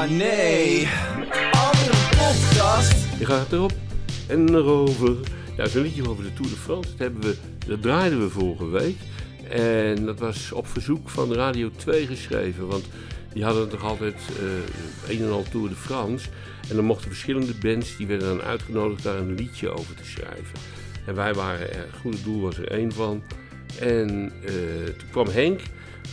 Oh nee. Andere podcast. Je gaat erop en erover. Ja, zo'n liedje over de Tour de France. Dat, hebben we, dat draaiden we vorige week. En dat was op verzoek van Radio 2 geschreven. Want die hadden toch altijd eh een en al Tour de France. En dan mochten verschillende bands, die werden dan uitgenodigd daar een liedje over te schrijven. En wij waren er, Goede Doel was er één van. En eh, toen kwam Henk,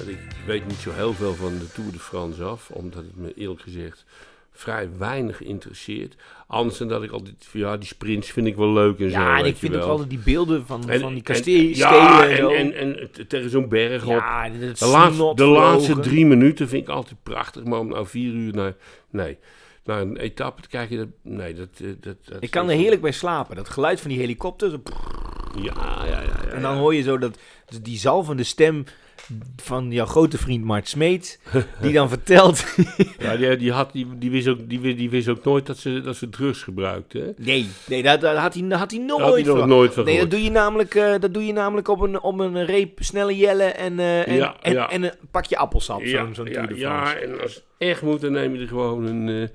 ik weet niet zo heel veel van de Tour de France af, omdat het me eerlijk gezegd vrij weinig interesseert. Anders dan dat ik altijd, van, ja, die sprints vind ik wel leuk en zo. Ja, en ik vind ook altijd die beelden van, En- van die en- kastelen Ja, en, en, en, tegen zo'n berg op. ja, De laatste, de laatste drie minuten vind ik altijd prachtig, maar om nou vier uur naar, nee, naar een etappe te kijken, dat, nee, dat, dat, dat Ik kan er heerlijk bij slapen. Dat geluid van die helikopter. zo Ja, ja, ja. ja, En dan hoor je zo dat, die zalvende stem van jouw grote vriend Mart Smeet. Die dan vertelt... Ja, die, die, had, die, die, wist ook, die, die wist ook nooit dat ze, dat ze drugs gebruikte. Hè? Nee, nee dat, dat had hij, dat had hij nooit had hij nog van- nooit van Nee, dat gehoord. doe je namelijk, eh, dat doe je namelijk op, een, op een reep snelle jellen en, eh, en, Ja, en, ja. en een pakje appelsap. zo'n zo'n ja, ja, en als het echt moet, dan neem je er gewoon een, eh,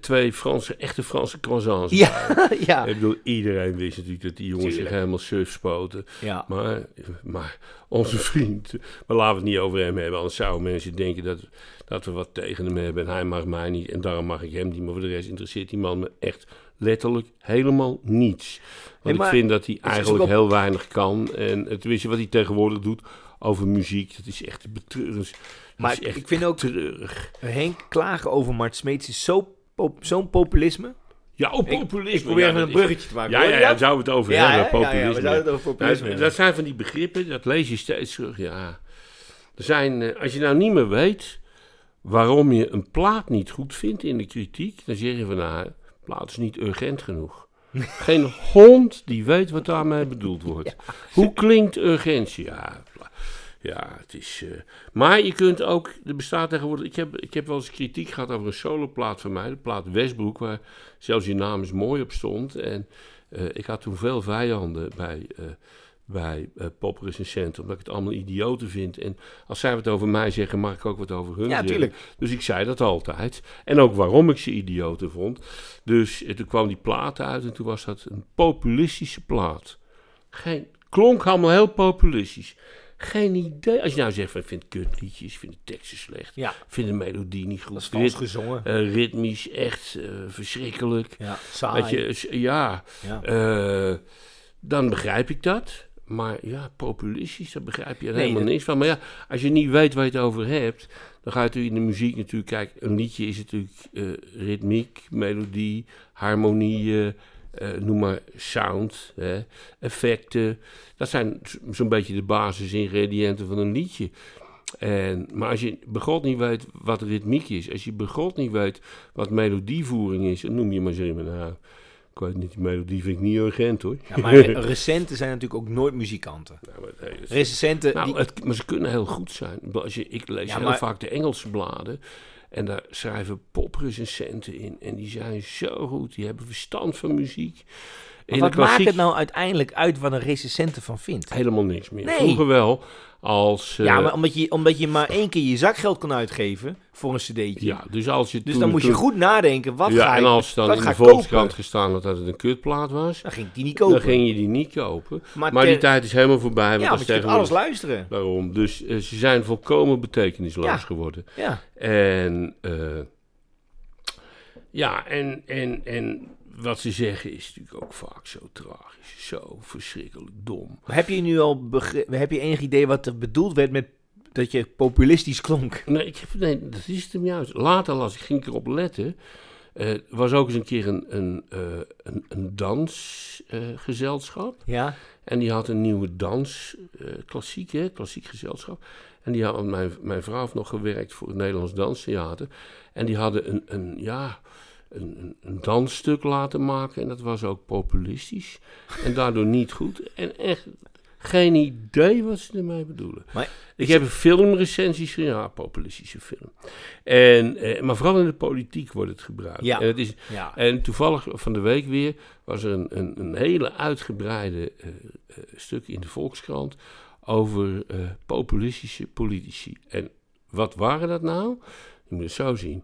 twee Franse, echte Franse croissants Ja, ja, Ik bedoel, iedereen wist natuurlijk dat die jongens zich helemaal surf spoten. ja. Maar, maar onze vriend, maar laten we het niet over hem hebben. Anders zouden mensen denken dat, dat we wat tegen hem hebben. En hij mag mij niet en daarom mag ik hem niet. Maar voor de rest interesseert die man me echt letterlijk helemaal niets. Want Hey, ik vind dat hij eigenlijk op- heel weinig kan. En het tenminste wat hij tegenwoordig doet over muziek, dat is echt betreurend. Maar is echt ik vind ook- treurig. Henk klagen over Mart Smeets is zo pop- zo'n populisme. Ja, oh, populisme. Ik probeer even een bruggetje te maken. Ja, ja, daar zouden we het over hebben, populisme. ja, het over populisme Nou, dat zijn van die begrippen, dat lees je steeds terug. Ja. Er zijn, eh, als je nou niet meer weet waarom je een plaat niet goed vindt in de kritiek, dan zeg je van nou, plaat is niet urgent genoeg. Geen hond die weet wat daarmee bedoeld wordt. Hoe klinkt urgentie? Ja, ja het is. eh, maar je kunt ook, er bestaat tegenwoordig. Ik heb, ik heb wel eens kritiek gehad over een soloplaat van mij, de plaat Westbroek, waar zelfs je naam is mooi op stond. En eh, ik had toen veel vijanden bij, eh bij poprecensenten, omdat ik het allemaal idioten vind. En als zij wat over mij zeggen, mag ik ook wat over hun Ja, zeggen. tuurlijk. Dus ik zei dat altijd. En ook waarom ik ze idioten vond. Dus toen kwam die plaat uit en toen was dat een populistische plaat. Geen, klonk allemaal heel populistisch. Geen idee. Als je nou zegt van ik vind kutliedjes, ik vind de teksten slecht, Ja, ik vind de melodie niet goed. dat is gezongen. eh, ritmisch echt eh, verschrikkelijk. Ja, saai. Weet je, ja, Ja. eh, dan begrijp ik dat. Maar ja, populistisch, daar begrijp je er Nee, helemaal dat- niks van. Maar ja, als je niet weet waar je het over hebt, dan ga je natuurlijk in de muziek natuurlijk kijken. Een liedje is natuurlijk ritmiek, melodie, harmonieën, eh, noem maar sound, hè, effecten. Dat zijn zo'n beetje de basisingrediënten van een liedje. En, maar als je begot niet weet wat ritmiek is, als je begot niet weet wat melodievoering is, dan noem je maar zeggen, nou, ik weet niet, die melodie vind ik niet urgent hoor. Ja, maar re- recenten zijn natuurlijk ook nooit muzikanten. Nou, maar, nee, Recenten, nou, die- het, maar ze kunnen heel goed zijn. Als je, ik lees Ja, heel maar- vaak de Engelse bladen. En daar schrijven poprecensenten in. En die zijn zo goed. Die hebben verstand van muziek. In wat maakt het nou uiteindelijk uit wat een recensent ervan vindt? helemaal niks meer. Nee. Vroeger wel. Als, eh, ja, maar omdat je, omdat je maar één keer je zakgeld kan uitgeven voor een cd'tje. ja, dus als je dus toen- dan moet je goed nadenken, wat ja, ga en ik, als dan in de? Volkskrant gestaan had dat het een kutplaat was, Dan ging ik die niet kopen. dan ging je die niet kopen. maar Maar ter- die tijd is helemaal voorbij. Want ja, want je alles luisteren. Daarom. Dus eh, ze zijn volkomen betekenisloos Ja. geworden. Ja. En eh, ja, en, en, en wat ze zeggen is natuurlijk ook vaak zo tragisch, zo verschrikkelijk dom. Heb je nu al heb je enig idee wat er bedoeld werd met dat je populistisch klonk? Nee, ik heb, nee dat is het hem juist. Later las ik, ging ik erop letten. Eh, Er was ook eens een keer een, een, eh, een, een dansgezelschap. Ja. En die had een nieuwe dans, eh, klassiek, hè, klassiek gezelschap. En die had, mijn, mijn vrouw heeft nog gewerkt voor het Nederlands Danstheater. En die hadden een, een ja, een, dansstuk laten maken. En dat was ook populistisch. En daardoor niet goed. En echt geen idee wat ze ermee bedoelen. Maar ik heb filmrecensies ja, populistische film. En, eh, maar vooral in de politiek wordt het gebruikt. Ja. En, het is, Ja. en toevallig van de week weer was er een, een, een hele uitgebreide eh, eh, stuk in de Volkskrant over eh, populistische politici. En wat waren dat nou? Je moet het zo zien.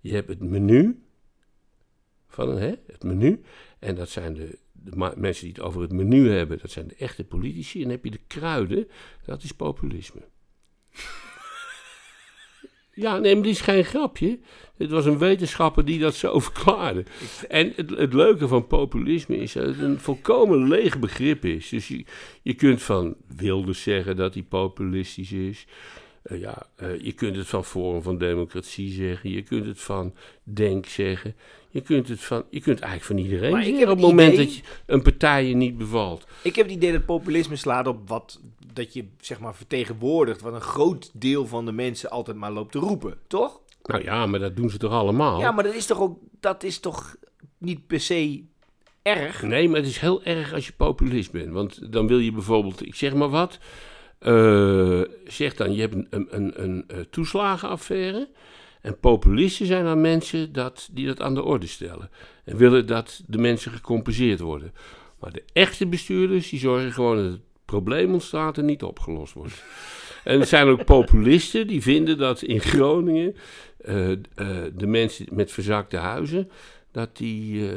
Je hebt het menu van hè, het menu. En dat zijn de, de mensen die het over het menu hebben, dat zijn de echte politici. En heb je de kruiden, dat is populisme. Ja, nee, maar is geen grapje. Het was een wetenschapper die dat zo verklaarde. En het, leuke van populisme is dat het een volkomen leeg begrip is. Dus je, je kunt van Wilders zeggen dat hij populistisch is. Eh, ja, eh, je kunt het van Forum van Democratie zeggen. Je kunt het van Denk zeggen. Je kunt het, van, je kunt eigenlijk van iedereen Maar zeggen op het moment dat je een partij je niet bevalt. Ik heb het idee dat populisme slaat op wat dat je zeg maar vertegenwoordigt wat een groot deel van de mensen altijd maar loopt te roepen, toch? Nou ja, maar dat doen ze toch allemaal? Ja, maar dat is toch ook dat is toch niet per se erg? Nee, maar het is heel erg als je populist bent. Want dan wil je bijvoorbeeld, ik zeg maar wat. Eh, zeg dan, je hebt een, een, een, een eh, toeslagenaffaire. En populisten zijn dan mensen dat, die dat aan de orde stellen. En willen dat de mensen gecompenseerd worden. Maar de echte bestuurders, die zorgen gewoon dat het probleem ontstaat en niet opgelost wordt. En er zijn ook populisten die vinden dat in Groningen eh, de mensen met verzakte huizen, dat die,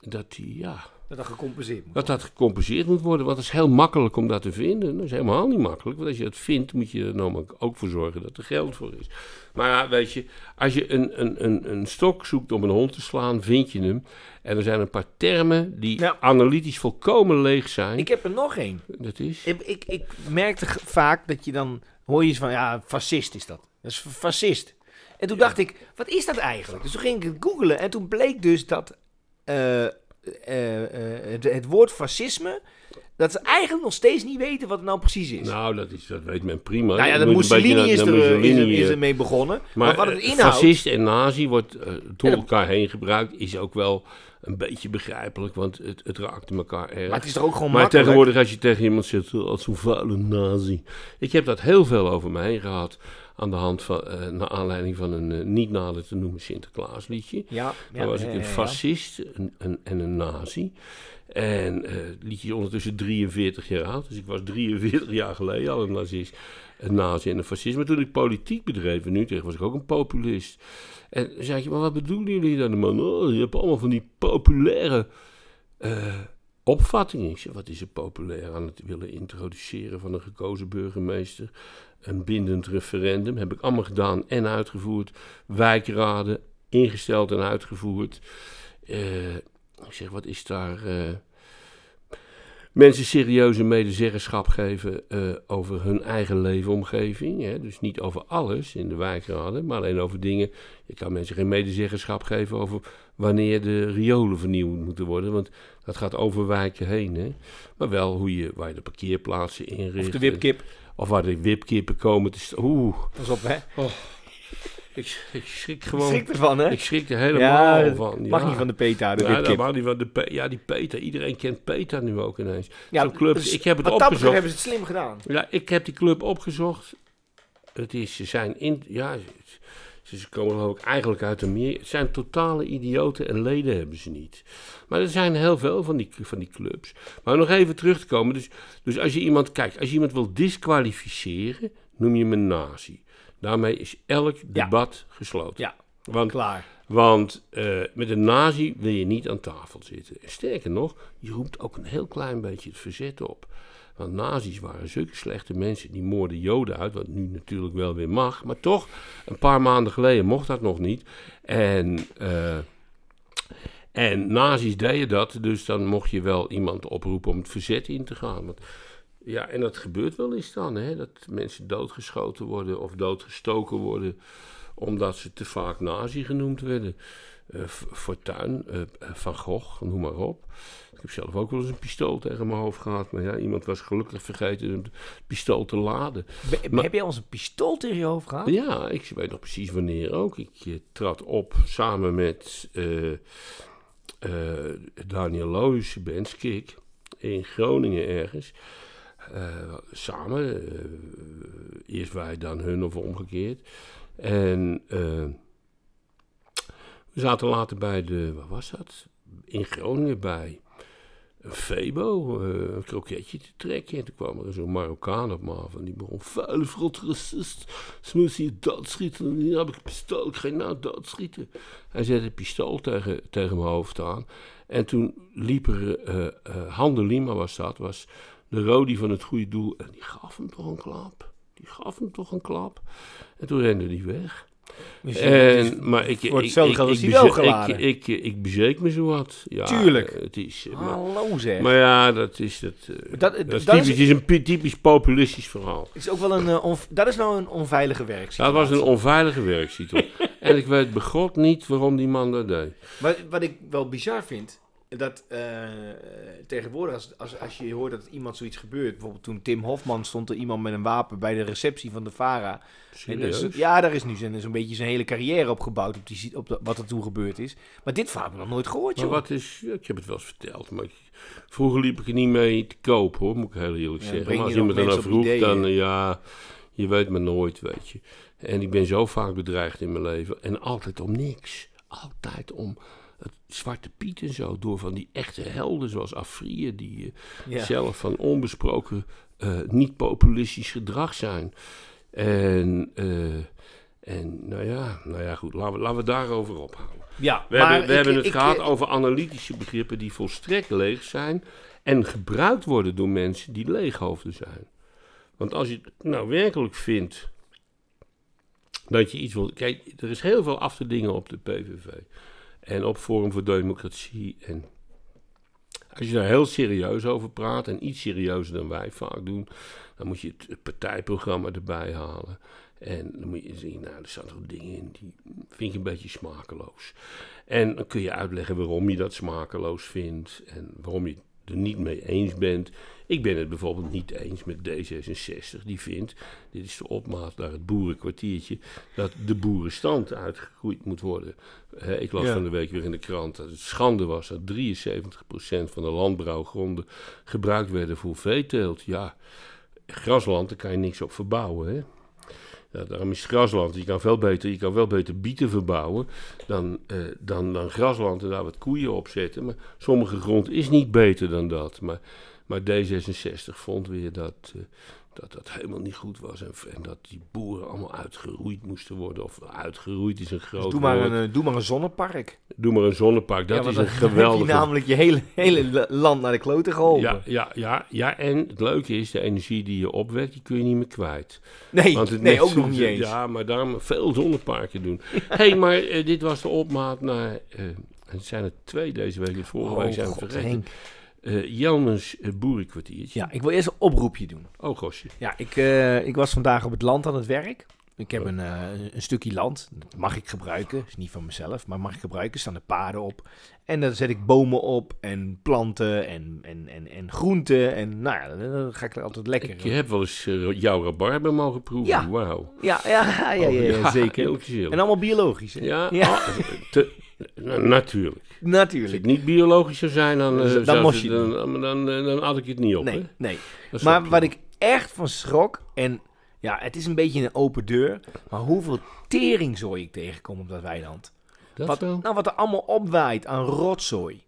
dat die ja, Dat dat gecompenseerd moet dat dat gecompenseerd moet worden. Want het is heel makkelijk om dat te vinden. Dat is helemaal niet makkelijk. Want als je dat vindt, moet je er namelijk ook voor zorgen dat er geld voor is. Maar ja, weet je, als je een, een, een, een stok zoekt om een hond te slaan, vind je hem. En er zijn een paar termen die analytisch volkomen leeg zijn. Ik heb er nog één. Dat is... Ik, ik, ik merkte vaak dat je dan hoor je eens van ja, fascist is dat. Dat is fascist. En toen dacht ik, wat is dat eigenlijk? Dus toen ging ik het googlen en toen bleek dus dat eh, eh, eh, het, het woord fascisme, dat ze eigenlijk nog steeds niet weten wat het nou precies is. Nou, dat, is, dat weet men prima. nou ja, een beetje Mussolini is, er, is, er, Mussolini, is eh, ermee begonnen. Maar, Maar wat het eh, inhoudt... fascist en nazi wordt eh, door elkaar heen gebruikt, is ook wel een beetje begrijpelijk, want het, het raakte elkaar erg. Maar het is toch ook gewoon Maar makkelijk? tegenwoordig als je tegen iemand zegt, "Oh, als zo'n vuile nazi. Ik heb dat heel veel over me heen gehad, aan de hand van, eh, naar aanleiding van een eh, niet nader te noemen Sinterklaasliedje. Ja, ja, Dan was ik een fascist een, en een nazi. En eh, het liedje is ondertussen 43 jaar oud. Dus ik was 43 jaar geleden al een nazist, een nazi en een fascist. Maar toen ik politiek bedreef, en nu tegen was ik ook een populist. En dan zei je, maar wat bedoelen jullie dan, man? Oh, je hebt allemaal van die populaire opvattingen. Ik zeg, wat is er populair aan het willen introduceren van een gekozen burgemeester? Een bindend referendum heb ik allemaal gedaan en uitgevoerd. Wijkraden ingesteld en uitgevoerd. Eh, ik zeg, wat is daar... eh, mensen serieuze medezeggenschap geven eh, over hun eigen leefomgeving. Hè? Dus niet over alles in de wijkraden, maar alleen over dingen. Je kan mensen geen medezeggenschap geven over wanneer de riolen vernieuwd moeten worden. Want dat gaat over wijken heen. Hè? Maar wel hoe je, waar je de parkeerplaatsen inricht. Of de wipkip. Of waar de wipkippen komen te staan. Oeh, Pas op, hè? Ik, ik schrik gewoon. Schrik ervan, hè? Ik schrik er helemaal ja, van. mag ja. niet van de PETA, de Ja, dat mag niet van de ja, die PETA. Iedereen kent PETA nu ook ineens. Ja, Zo'n club. dus ik heb het opgezocht. hebben ze het slim gedaan. Ja, ik heb die club opgezocht. Het is, ze zijn in, ja, ze, ze komen ik eigenlijk uit Amerika. Het zijn totale idioten en leden hebben ze niet. Maar er zijn heel veel van die, van die clubs. Maar nog even terug te komen. Dus, dus als je iemand, kijk, als je iemand wil disqualificeren, noem je hem een nazi. Daarmee is elk Ja. debat gesloten. Ja, Want klaar. want eh, met een nazi wil je niet aan tafel zitten. En sterker nog, je roept ook een heel klein beetje het verzet op. Want nazi's waren zulke slechte mensen, die moorden joden uit, wat nu natuurlijk wel weer mag. Maar toch, een paar maanden geleden mocht dat nog niet. En, eh, en nazi's deden dat, dus dan mocht je wel iemand oproepen om het verzet in te gaan. Want, ja, en dat gebeurt wel eens dan, hè, dat mensen doodgeschoten worden of doodgestoken worden omdat ze te vaak nazi genoemd werden. Eh, F- Fortuyn, eh, eh, Van Gogh, noem maar op. Ik heb zelf ook wel eens een pistool tegen mijn hoofd gehad. Maar ja, iemand was gelukkig vergeten een pistool te laden. Be- Maar- heb jij ons een pistool tegen je hoofd gehad? Ja, ik weet nog precies wanneer ook. Ik trad op samen met Daniel Loos, band Skik, in Groningen ergens. Eh, samen, eh, eerst wij, dan hun of omgekeerd. En eh, we zaten later bij de, waar was dat? In Groningen bij een Febo, een kroketje te trekken. En toen kwam er zo'n Marokkaan op me af en die begon, vuile vrot racist, ze moeten je doodschieten. En dan heb ik een pistool, ik ga nou doodschieten. Hij zette een pistool tegen, tegen mijn hoofd aan. En toen liep er, eh eh, Hande Lima was dat, was de Rodi van het goede doel. En die gaf hem toch een klap. Die gaf hem toch een klap. En toen rende hij weg. Dus het is- maar ik, voor ik, hetzelfde ik, ik, is hij beze- wel geladen. Ik, ik, ik bezeek me zo wat. Ja, Tuurlijk. Het is, eh, maar, Hallo zeg. maar ja, dat is, dat, eh, dat, dat dat, is, het is een pi- typisch populistisch verhaal. is ook wel een, eh, dat is nou een onveilige Dat werksituatie. was een onveilige werksituatie. en ik weet begot niet waarom die man dat deed. Wat, wat ik wel bizar vind, dat eh, tegenwoordig als, als, als je hoort dat iemand zoiets gebeurt, bijvoorbeeld toen Tim Hofman stond er iemand met een wapen bij de receptie van de VARA. Dus, ja, daar is nu zo'n beetje zijn hele carrière op gebouwd, op, die, op de- wat er toen gebeurd is. Maar dit verhaal heb ik nog nooit gehoord, Maar joh. wat is, ik heb het wel eens verteld, maar vroeger liep ik er niet mee te koop hoor, moet ik heel eerlijk Ja, zeggen. Maar als iemand op vroeg, dan ja, je weet maar nooit, weet je. En ik ben zo vaak bedreigd in mijn leven en altijd om niks. Altijd om het Zwarte Piet en zo, door van die echte helden zoals Afrië, die eh, Ja. zelf van onbesproken eh, niet-populistisch gedrag zijn. En, eh, en nou ja, nou ja, goed, laten we, laten we daarover ophouden. Ja, We hebben, we ik- hebben het ik- gehad ik- over analytische begrippen die volstrekt leeg zijn en gebruikt worden door mensen die leeghoofden zijn. Want als je nou werkelijk vindt dat je iets wil. Kijk, er is heel veel af te dingen op de PVV en op Forum voor Democratie. En als je daar heel serieus over praat, en iets serieuzer dan wij vaak doen, dan moet je het, partijprogramma erbij halen. En dan moet je zien, nou, er staan toch dingen in die vind je een beetje smakeloos. En dan kun je uitleggen waarom je dat smakeloos vindt en waarom je er niet mee eens bent. Ik ben het bijvoorbeeld niet eens met D66, die vindt, dit is de opmaat naar het boerenkwartiertje, dat de boerenstand uitgegroeid moet worden. Ik las Ja. van de week weer in de krant dat het schande was dat 73% van de landbouwgronden gebruikt werden voor veeteelt. Ja, grasland, daar kan je niks op verbouwen, hè. Daarom is grasland. Je kan, veel beter, je kan wel beter bieten verbouwen dan, eh, dan, dan grasland en daar wat koeien op zetten. Maar sommige grond is niet beter dan dat. Maar, maar D66 vond weer dat, eh, dat dat helemaal niet goed was. En, en dat die boeren allemaal uitgeroeid moesten worden. Of uitgeroeid is een groot Dus doe, maar woord. een, eh, doe maar een zonnepark. Doe maar een zonnepark. Dat Ja, is een dan geweldige... heb je namelijk je hele, hele la- land naar de kloten geholpen. ja, ja, ja, ja, en het leuke is, de energie die je opwekt, die kun je niet meer kwijt. nee, Want het nee ook nog niet eens. Ja, maar daarom veel zonneparken doen. Hé, hey, maar eh, dit was de opmaat naar... eh, het zijn er twee deze week. Vorige Oh, week zijn we vergeten. Henk. Eh Jelmens eh, boerenkwartiertje. Ja, ik wil eerst een oproepje doen. Oh, gosje. Ja, ik, eh, ik was vandaag op het land aan het werk. Ik heb Oh. een, een stukje land. Dat mag ik gebruiken. is niet van mezelf, maar mag ik gebruiken. Er staan er paden op. En dan zet ik bomen op en planten en, en, en, en groenten. En nou ja, dan- ga ik er altijd lekker. Ik heb wel eens jouw rabarber mogen proeven. Ja. Wauw. Ja, ja, ja, ja, ja, ja, Oh, zeker. En allemaal biologisch. Hè? Ja, Ja. ah, te- na- natuurlijk. Als het niet biologisch zou zijn, dan, eh, Dan moest het- je dan, dan, dan, eh, dan had ik het niet op. hè? Nee, nee. Maar wat ik echt van schrok, en ja, het is een beetje een open deur, maar hoeveel teringzooi ik tegenkom op dat weiland. Dat Wat, nou, wat er allemaal opwaait aan rotzooi.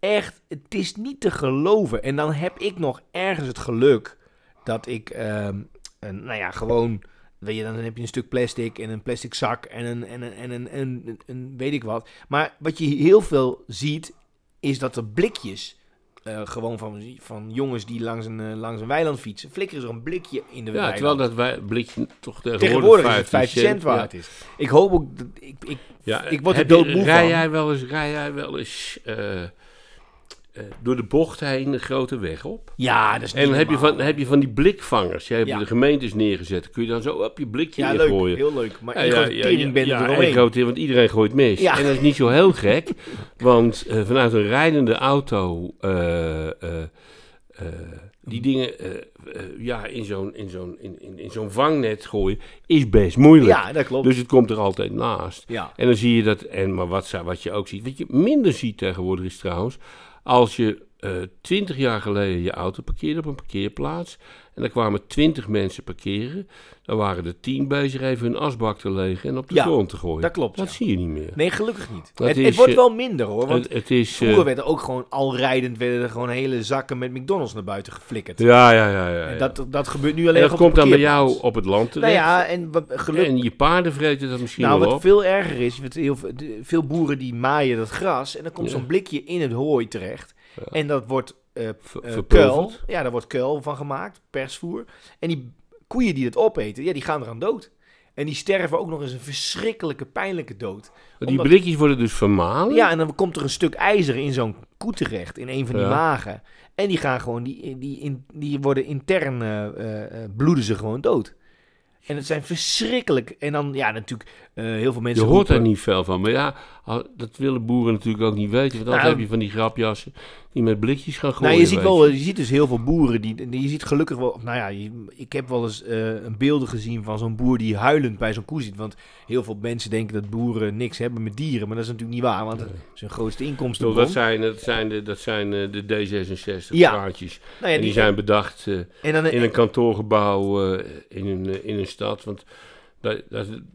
Echt, het is niet te geloven. En dan heb ik nog ergens het geluk dat ik, ehm, een, nou ja, gewoon, weet je, dan heb je een stuk plastic en een plastic zak en een, en een, en een, en een, een weet ik wat. Maar wat je heel veel ziet, is dat er blikjes, eh, gewoon van, van jongens die langs een, eh, langs een weiland fietsen, flikkeren ze er een blikje in de Ja, weiland. terwijl dat wij blikje toch tegenwoordig, Tegenwoordig is het 15 5 cent ja. waard is. Ik hoop ook, dat, ik, ik, Ja, Ik word er doodmoe rij van. Jij wel eens, rij jij wel eens eh, door de bocht heen een grote weg op? ja, dat is niet En dan heb je, normaal. van, heb je van die blikvangers. Jij hebt Ja. de gemeentes neergezet. Kun je dan zo op je blikje Ja, leuk. gooien. Heel leuk. Maar Ja, ik ja, ja, ja, ben ja, er één grote, want iedereen gooit mis. Ja. En dat is niet zo heel gek, want eh, vanuit een rijdende auto eh, eh, eh, die dingen eh, eh, ja, in zo'n in zo'n in, in, in zo'n vangnet gooien is best moeilijk. Ja, dat klopt. Dus het komt er altijd naast. ja. En dan zie je dat, en maar wat, zou- wat je ook ziet, wat je minder ziet tegenwoordig is trouwens, als je twintig jaar geleden je auto parkeerde op een parkeerplaats. En dan kwamen twintig mensen parkeren. Dan waren er tien bezig even hun asbak te legen en op de Ja, grond te gooien. dat klopt, Dat ja. zie je niet meer. Nee, gelukkig niet. Dat Het, is, het wordt eh, wel minder hoor. Want het, het is... vroeger eh, werden ook gewoon al rijdend werden er gewoon hele zakken met McDonald's naar buiten geflikkerd. ja, ja, ja. ja, En. Dat, dat gebeurt nu en alleen dat nog op komt dan bij jou op het land Nou terecht. ja, en wat- gelukkig. En je paarden vreten dat misschien Nou, wel wat op. veel erger is, wat veel- veel boeren die maaien dat gras en dan komt zo'n blikje in het hooi terecht. En dat wordt kuil. Ja, daar wordt kuil van gemaakt, persvoer. En die koeien die het opeten, ja, die gaan eraan dood. En die sterven ook nog eens een verschrikkelijke, pijnlijke dood. Die omdat- blikjes worden dus vermalen. Ja, en dan komt er een stuk ijzer in zo'n koe terecht, in een van die Ja. magen. En die gaan gewoon, die, die, in, die worden intern, eh, bloeden ze gewoon dood. En het zijn verschrikkelijk. En dan, ja, natuurlijk, eh, heel veel Je mensen hoort daar niet veel van. Maar ja, al- dat willen boeren natuurlijk ook niet weten. Want dan Nou, heb je van die grapjassen die met blikjes gaan gooien. Nou, je ziet, wel, je ziet dus heel veel boeren die, die je ziet gelukkig wel. Nou ja, je- ik heb wel eens eh, een beelden gezien van zo'n boer die huilend bij zo'n koe zit. Want heel veel mensen denken dat boeren niks hebben met dieren, maar dat is natuurlijk niet waar, want is hun grootste inkomstenbron. dat zijn, dat zijn, de, dat zijn eh, de D66 Ja. praatjes. nou ja, en die zijn bedacht eh, en dan, in een kantoorgebouw eh, in, een, eh, in een stad. Want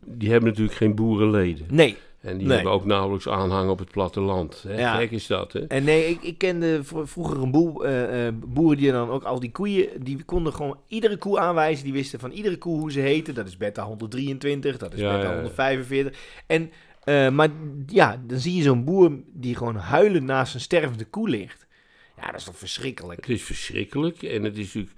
die hebben natuurlijk geen boerenleden. nee, En die Nee. hebben ook nauwelijks aanhang op het platteland. Hè? Ja. Gek is dat, hè? En nee, ik, ik kende vro- vroeger een eh, eh, boeren die dan ook al die koeien, die konden gewoon iedere koe aanwijzen. Die wisten van iedere koe hoe ze heette. Dat is beta 123, dat is Ja, beta ja, ja. 145. En, eh, maar ja, dan zie je zo'n boer die gewoon huilend naast een stervende koe ligt. Ja, dat is toch verschrikkelijk. Het is verschrikkelijk. En het is natuurlijk...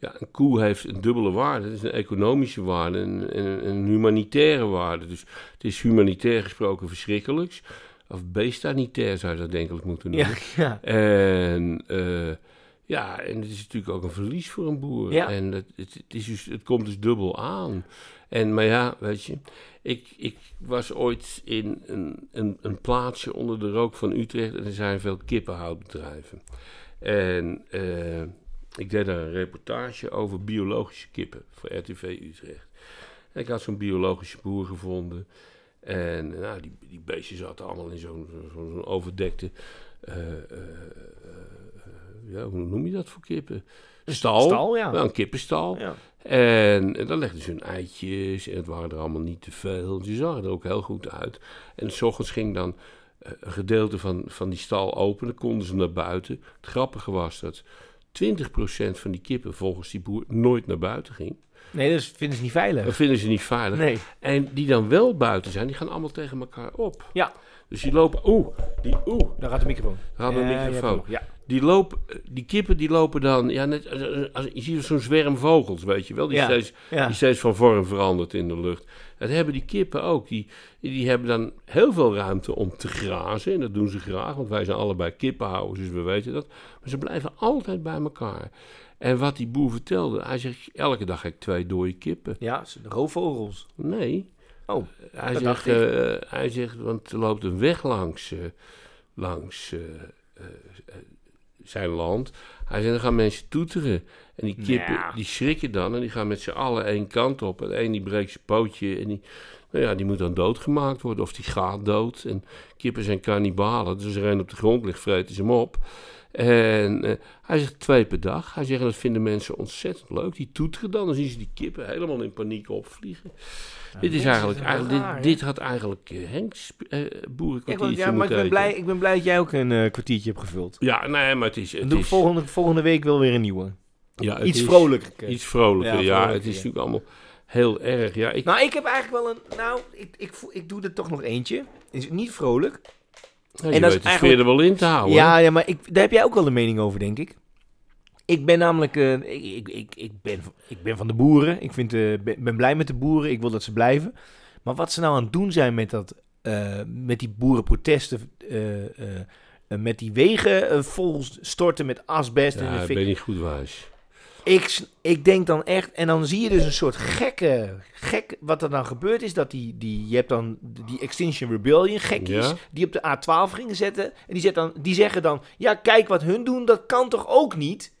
Ja, een koe heeft een dubbele waarde. Het is een economische waarde en en een, een humanitaire waarde. Dus het is humanitair gesproken verschrikkelijks. Of beestanitair zou je dat denk ik moeten noemen. Ja, ja. En eh, ja, en het is natuurlijk ook een verlies voor een boer. Ja. En het, het, het, is dus, het komt dus dubbel aan. En, maar ja, weet je, ik, ik was ooit in een, een, een plaatsje onder de rook van Utrecht en er zijn veel kippenhoudbedrijven. En eh, ik deed daar een reportage over biologische kippen voor RTV Utrecht. En ik had zo'n biologische boer gevonden. En nou, die, die beestjes zaten allemaal in zo'n overdekte eh, eh, eh, ja, hoe noem je dat voor kippen? Stal. Stal, ja. een kippenstal. Ja. En, en dan legden ze hun eitjes en het waren er allemaal niet te veel. Ze zagen er ook heel goed uit. En s ochtends ging dan een gedeelte van, van die stal open. Dan konden ze naar buiten. Het grappige was dat 20% van die kippen volgens die boer nooit naar buiten ging. Nee, dat vinden ze niet veilig. Dat vinden ze niet veilig. Nee. En die dan wel buiten zijn, die gaan allemaal tegen elkaar op. Ja, Dus die lopen, oeh, die, oeh, daar gaat de microfoon. daar je hebt microfoon. Ja. Die, lopen, die kippen die lopen dan, ja, net, je ziet zo'n zwerm vogels, weet je wel, die, Ja, steeds, ja. die steeds van vorm verandert in de lucht. Dat hebben die kippen ook. Die, die hebben dan heel veel ruimte om te grazen. En dat doen ze graag, want wij zijn allebei kippenhouders, dus we weten dat. Maar ze blijven altijd bij elkaar. En wat die boer vertelde, hij zegt, elke dag heb ik twee dode kippen. Ja, roofvogels. Nee, Oh, hij Dat zegt, eh, hij zegt, want er loopt een weg langs, eh, langs eh, zijn land. Hij zegt, dan gaan mensen toeteren. En die kippen, die schrikken dan en die gaan met z'n allen één kant op. En een die breekt zijn pootje en die, nou ja, die moet dan doodgemaakt worden. Of die gaat dood. En kippen zijn kannibalen. Dus er een op de grond ligt, vreten ze hem op. En eh, hij zegt twee per dag. Hij zegt, dat vinden mensen ontzettend leuk. Die toeteren dan. Dan zien ze die kippen helemaal in paniek opvliegen. dit is eigenlijk, eigenlijk raar, dit, dit had eigenlijk eh, Henks eh Ik, boerenkwartiertje ja, maar ik ben, blij, ik ben blij dat jij ook een eh, kwartiertje hebt gevuld. Ja, nee, maar het is... Dan Het doe ik is volgende, volgende week wel weer een nieuwe. ja, Iets is vrolijker. Iets vrolijker, Ja, het is natuurlijk allemaal heel erg. Ja, ik, Nou, ik heb eigenlijk wel een... Nou, ik, ik, ik doe er toch nog eentje. Is niet vrolijk. nou, en dat is de eigenlijk- sfeer er wel in te houden. Ja, ja, maar ik, daar heb jij ook wel een mening over, denk ik. Ik ben namelijk... eh, ik, ik, ik, ben, ik ben van de boeren. Ik vind, eh, ben, ben blij met de boeren. Ik wil dat ze blijven. Maar wat ze nou aan het doen zijn met, dat, eh, met die boerenprotesten... met die wegen vol storten met asbest. en Ja, de ik ben niet goed wijs. Ik, ik denk dan echt, en dan zie je dus een soort gekke, gek, wat er dan gebeurd is, dat die, die je hebt dan die Extinction Rebellion gekkies, Ja. die op de A12 gingen zetten, en die, zet dan, die zeggen dan, ja kijk wat hun doen, dat kan toch ook niet?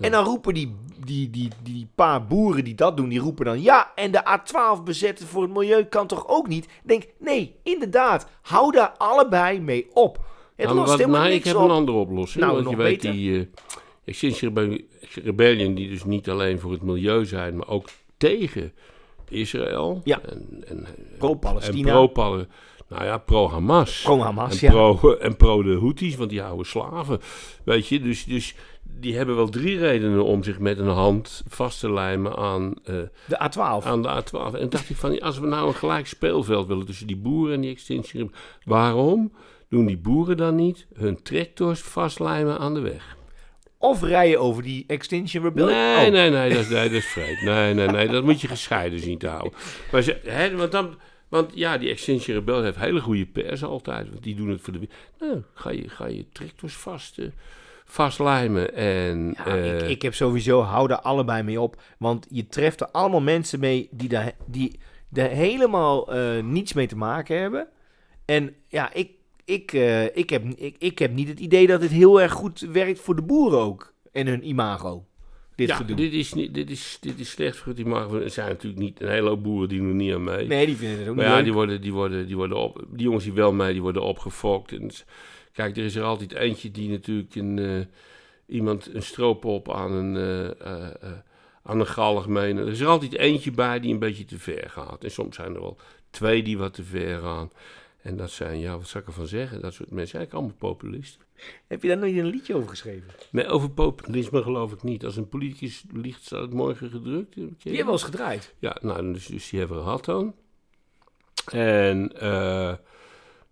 En dan roepen die, die, die, die paar boeren die dat doen, die roepen dan, ja, en de A12 bezetten voor het milieu kan toch ook niet? Ik denk, nee, inderdaad, hou daar allebei mee op. Het Nou, maar lost wat- helemaal nou, niks ik heb op. een andere oplossing. Nou, want nog je weet beter. die eh Extinction Rebe- Rebellion, die dus niet alleen voor het milieu zijn, maar ook tegen Israël. Ja. En, en, en Pro-Palestina. pro-Pal- nou ja, pro-Hamas. Pro-Hamas, ja. pro, en pro de Houthis, want die houden slaven. Weet je, dus, dus die hebben wel drie redenen om zich met een hand vast te lijmen aan, eh, De A12. aan de A12. En dacht ik van, als we nou een gelijk speelveld willen tussen die boeren en die Extinction Rebellion, waarom doen die boeren dan niet hun tractors vastlijmen aan de weg? Of rijden over die Extinction Rebellion. Nee, Oh. nee, nee, dat, nee, dat is vreed. Nee, nee, nee, dat moet je gescheiden zien te houden. Maar ze, hè, want, dan, want ja, die Extinction Rebellion heeft hele goede pers altijd. Want die doen het voor de... Nou, ga je, ga je tractors vast, eh, vastlijmen en... Ja, eh, ik, ik heb sowieso, hou daar allebei mee op. Want je treft er allemaal mensen mee die daar, die daar helemaal eh, niets mee te maken hebben. En ja, ik, ik, eh, ik, heb, ik, ik heb niet het idee dat het heel erg goed werkt voor de boeren ook. En hun imago. Dit ja, gedoe. dit is, niet, dit, is, dit is slecht voor het imago. Er zijn natuurlijk niet een hele hoop boeren die doen niet aan mee. Nee, die vinden het ook Maar niet ja, leuk. die, worden, die, worden, die, worden op, die jongens die wel mee, die worden opgefokt. En, kijk, er is er altijd eentje die natuurlijk een, eh, iemand een stroopop aan een, eh, aan een galg meeneemt. Er is er altijd eentje bij die een beetje te ver gaat. En soms zijn er wel twee die wat te ver gaan. En dat zijn, ja, wat zou ik ervan zeggen? Dat soort mensen, eigenlijk allemaal populisten. Heb je daar nooit een liedje over geschreven? Nee, over populisme geloof ik niet. Als een politicus liegt, staat het morgen gedrukt. Die hebben wel eens gedraaid. ja, nou, dus, dus die hebben we gehad dan. En, eh,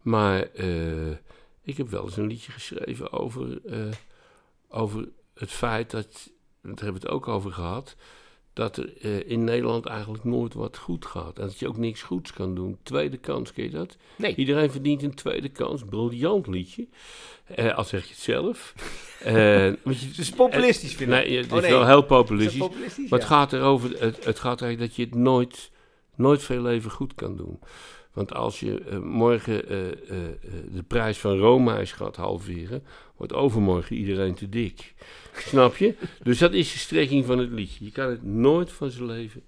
maar eh, ik heb wel eens een liedje geschreven over, eh, over het feit dat, daar hebben we het ook over gehad, dat er eh, in Nederland eigenlijk nooit wat goed gaat. En dat je ook niks goeds kan doen. Tweede kans, ken je dat? Nee. Iedereen verdient een tweede kans. Briljant liedje. Eh al zeg je het zelf. Je- Het is populistisch, vind ik. Nee, het is Oh, nee. wel heel populistisch. populistisch? Maar het Ja. gaat erover, het, het gaat erover dat je het nooit, nooit veel leven goed kan doen. Want als je eh, morgen eh, eh, de prijs van roomijs gaat halveren, wordt overmorgen iedereen te dik. Snap je? Dus dat is de strekking van het liedje. Je kan het nooit van zijn leven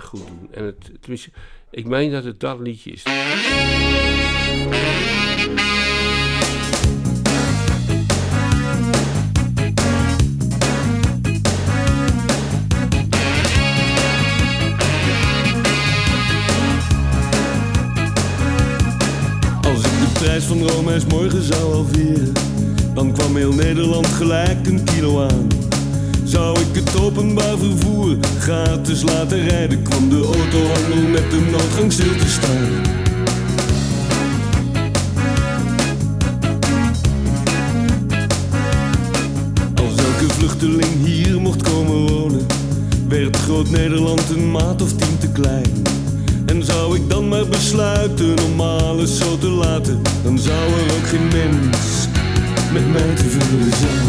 goed doen. En het, tenminste, ik meen dat het dat liedje is. Prijs van Romeins morgen zou halveren, dan kwam heel Nederland gelijk een kilo aan. Zou ik het openbaar vervoer gratis laten rijden, kwam de autohandel met de noodgang stil te staan. Vluchteling hier mocht komen wonen, werd groot Nederland een maat of tien te klein. Zou ik dan maar besluiten om alles zo te laten, dan zou er ook geen mens met mij te vullen zijn.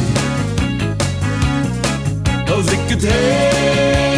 Als ik het helemaal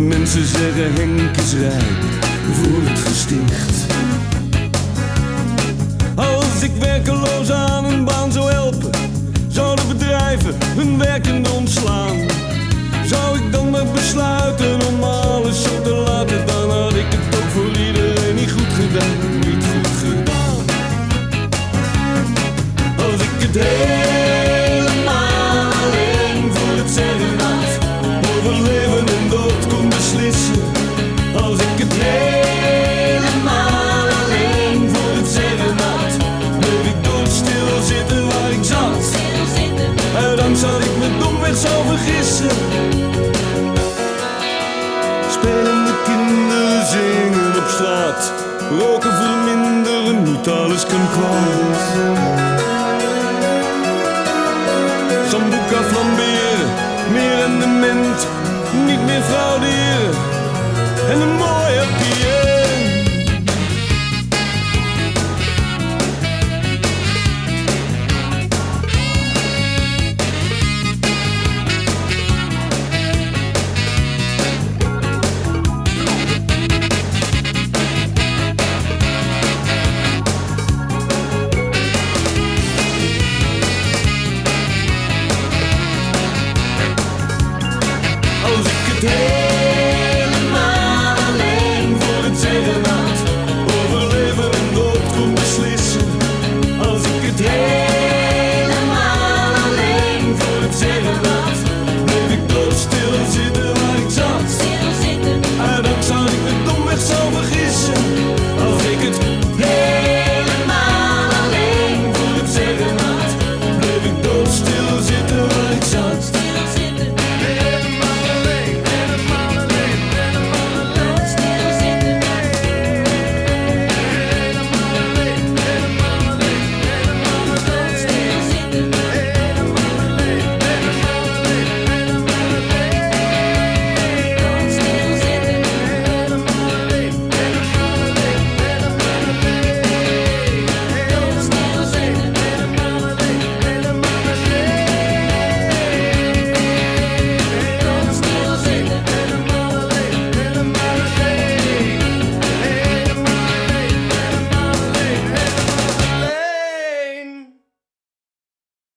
mensen zeggen Henk is rijk voor het gesticht. Als ik werkeloos aan een baan zou helpen, zouden bedrijven hun werkenden ontslaan. Zou ik dan maar besluiten om alles zo te laten, dan had ik het ook voor iedereen niet goed gedaan, niet goed gedaan. Als ik het helemaal dat alles komt kwijt. Sambuca flambeer, meer rendement, niet meer frauderen en een mooie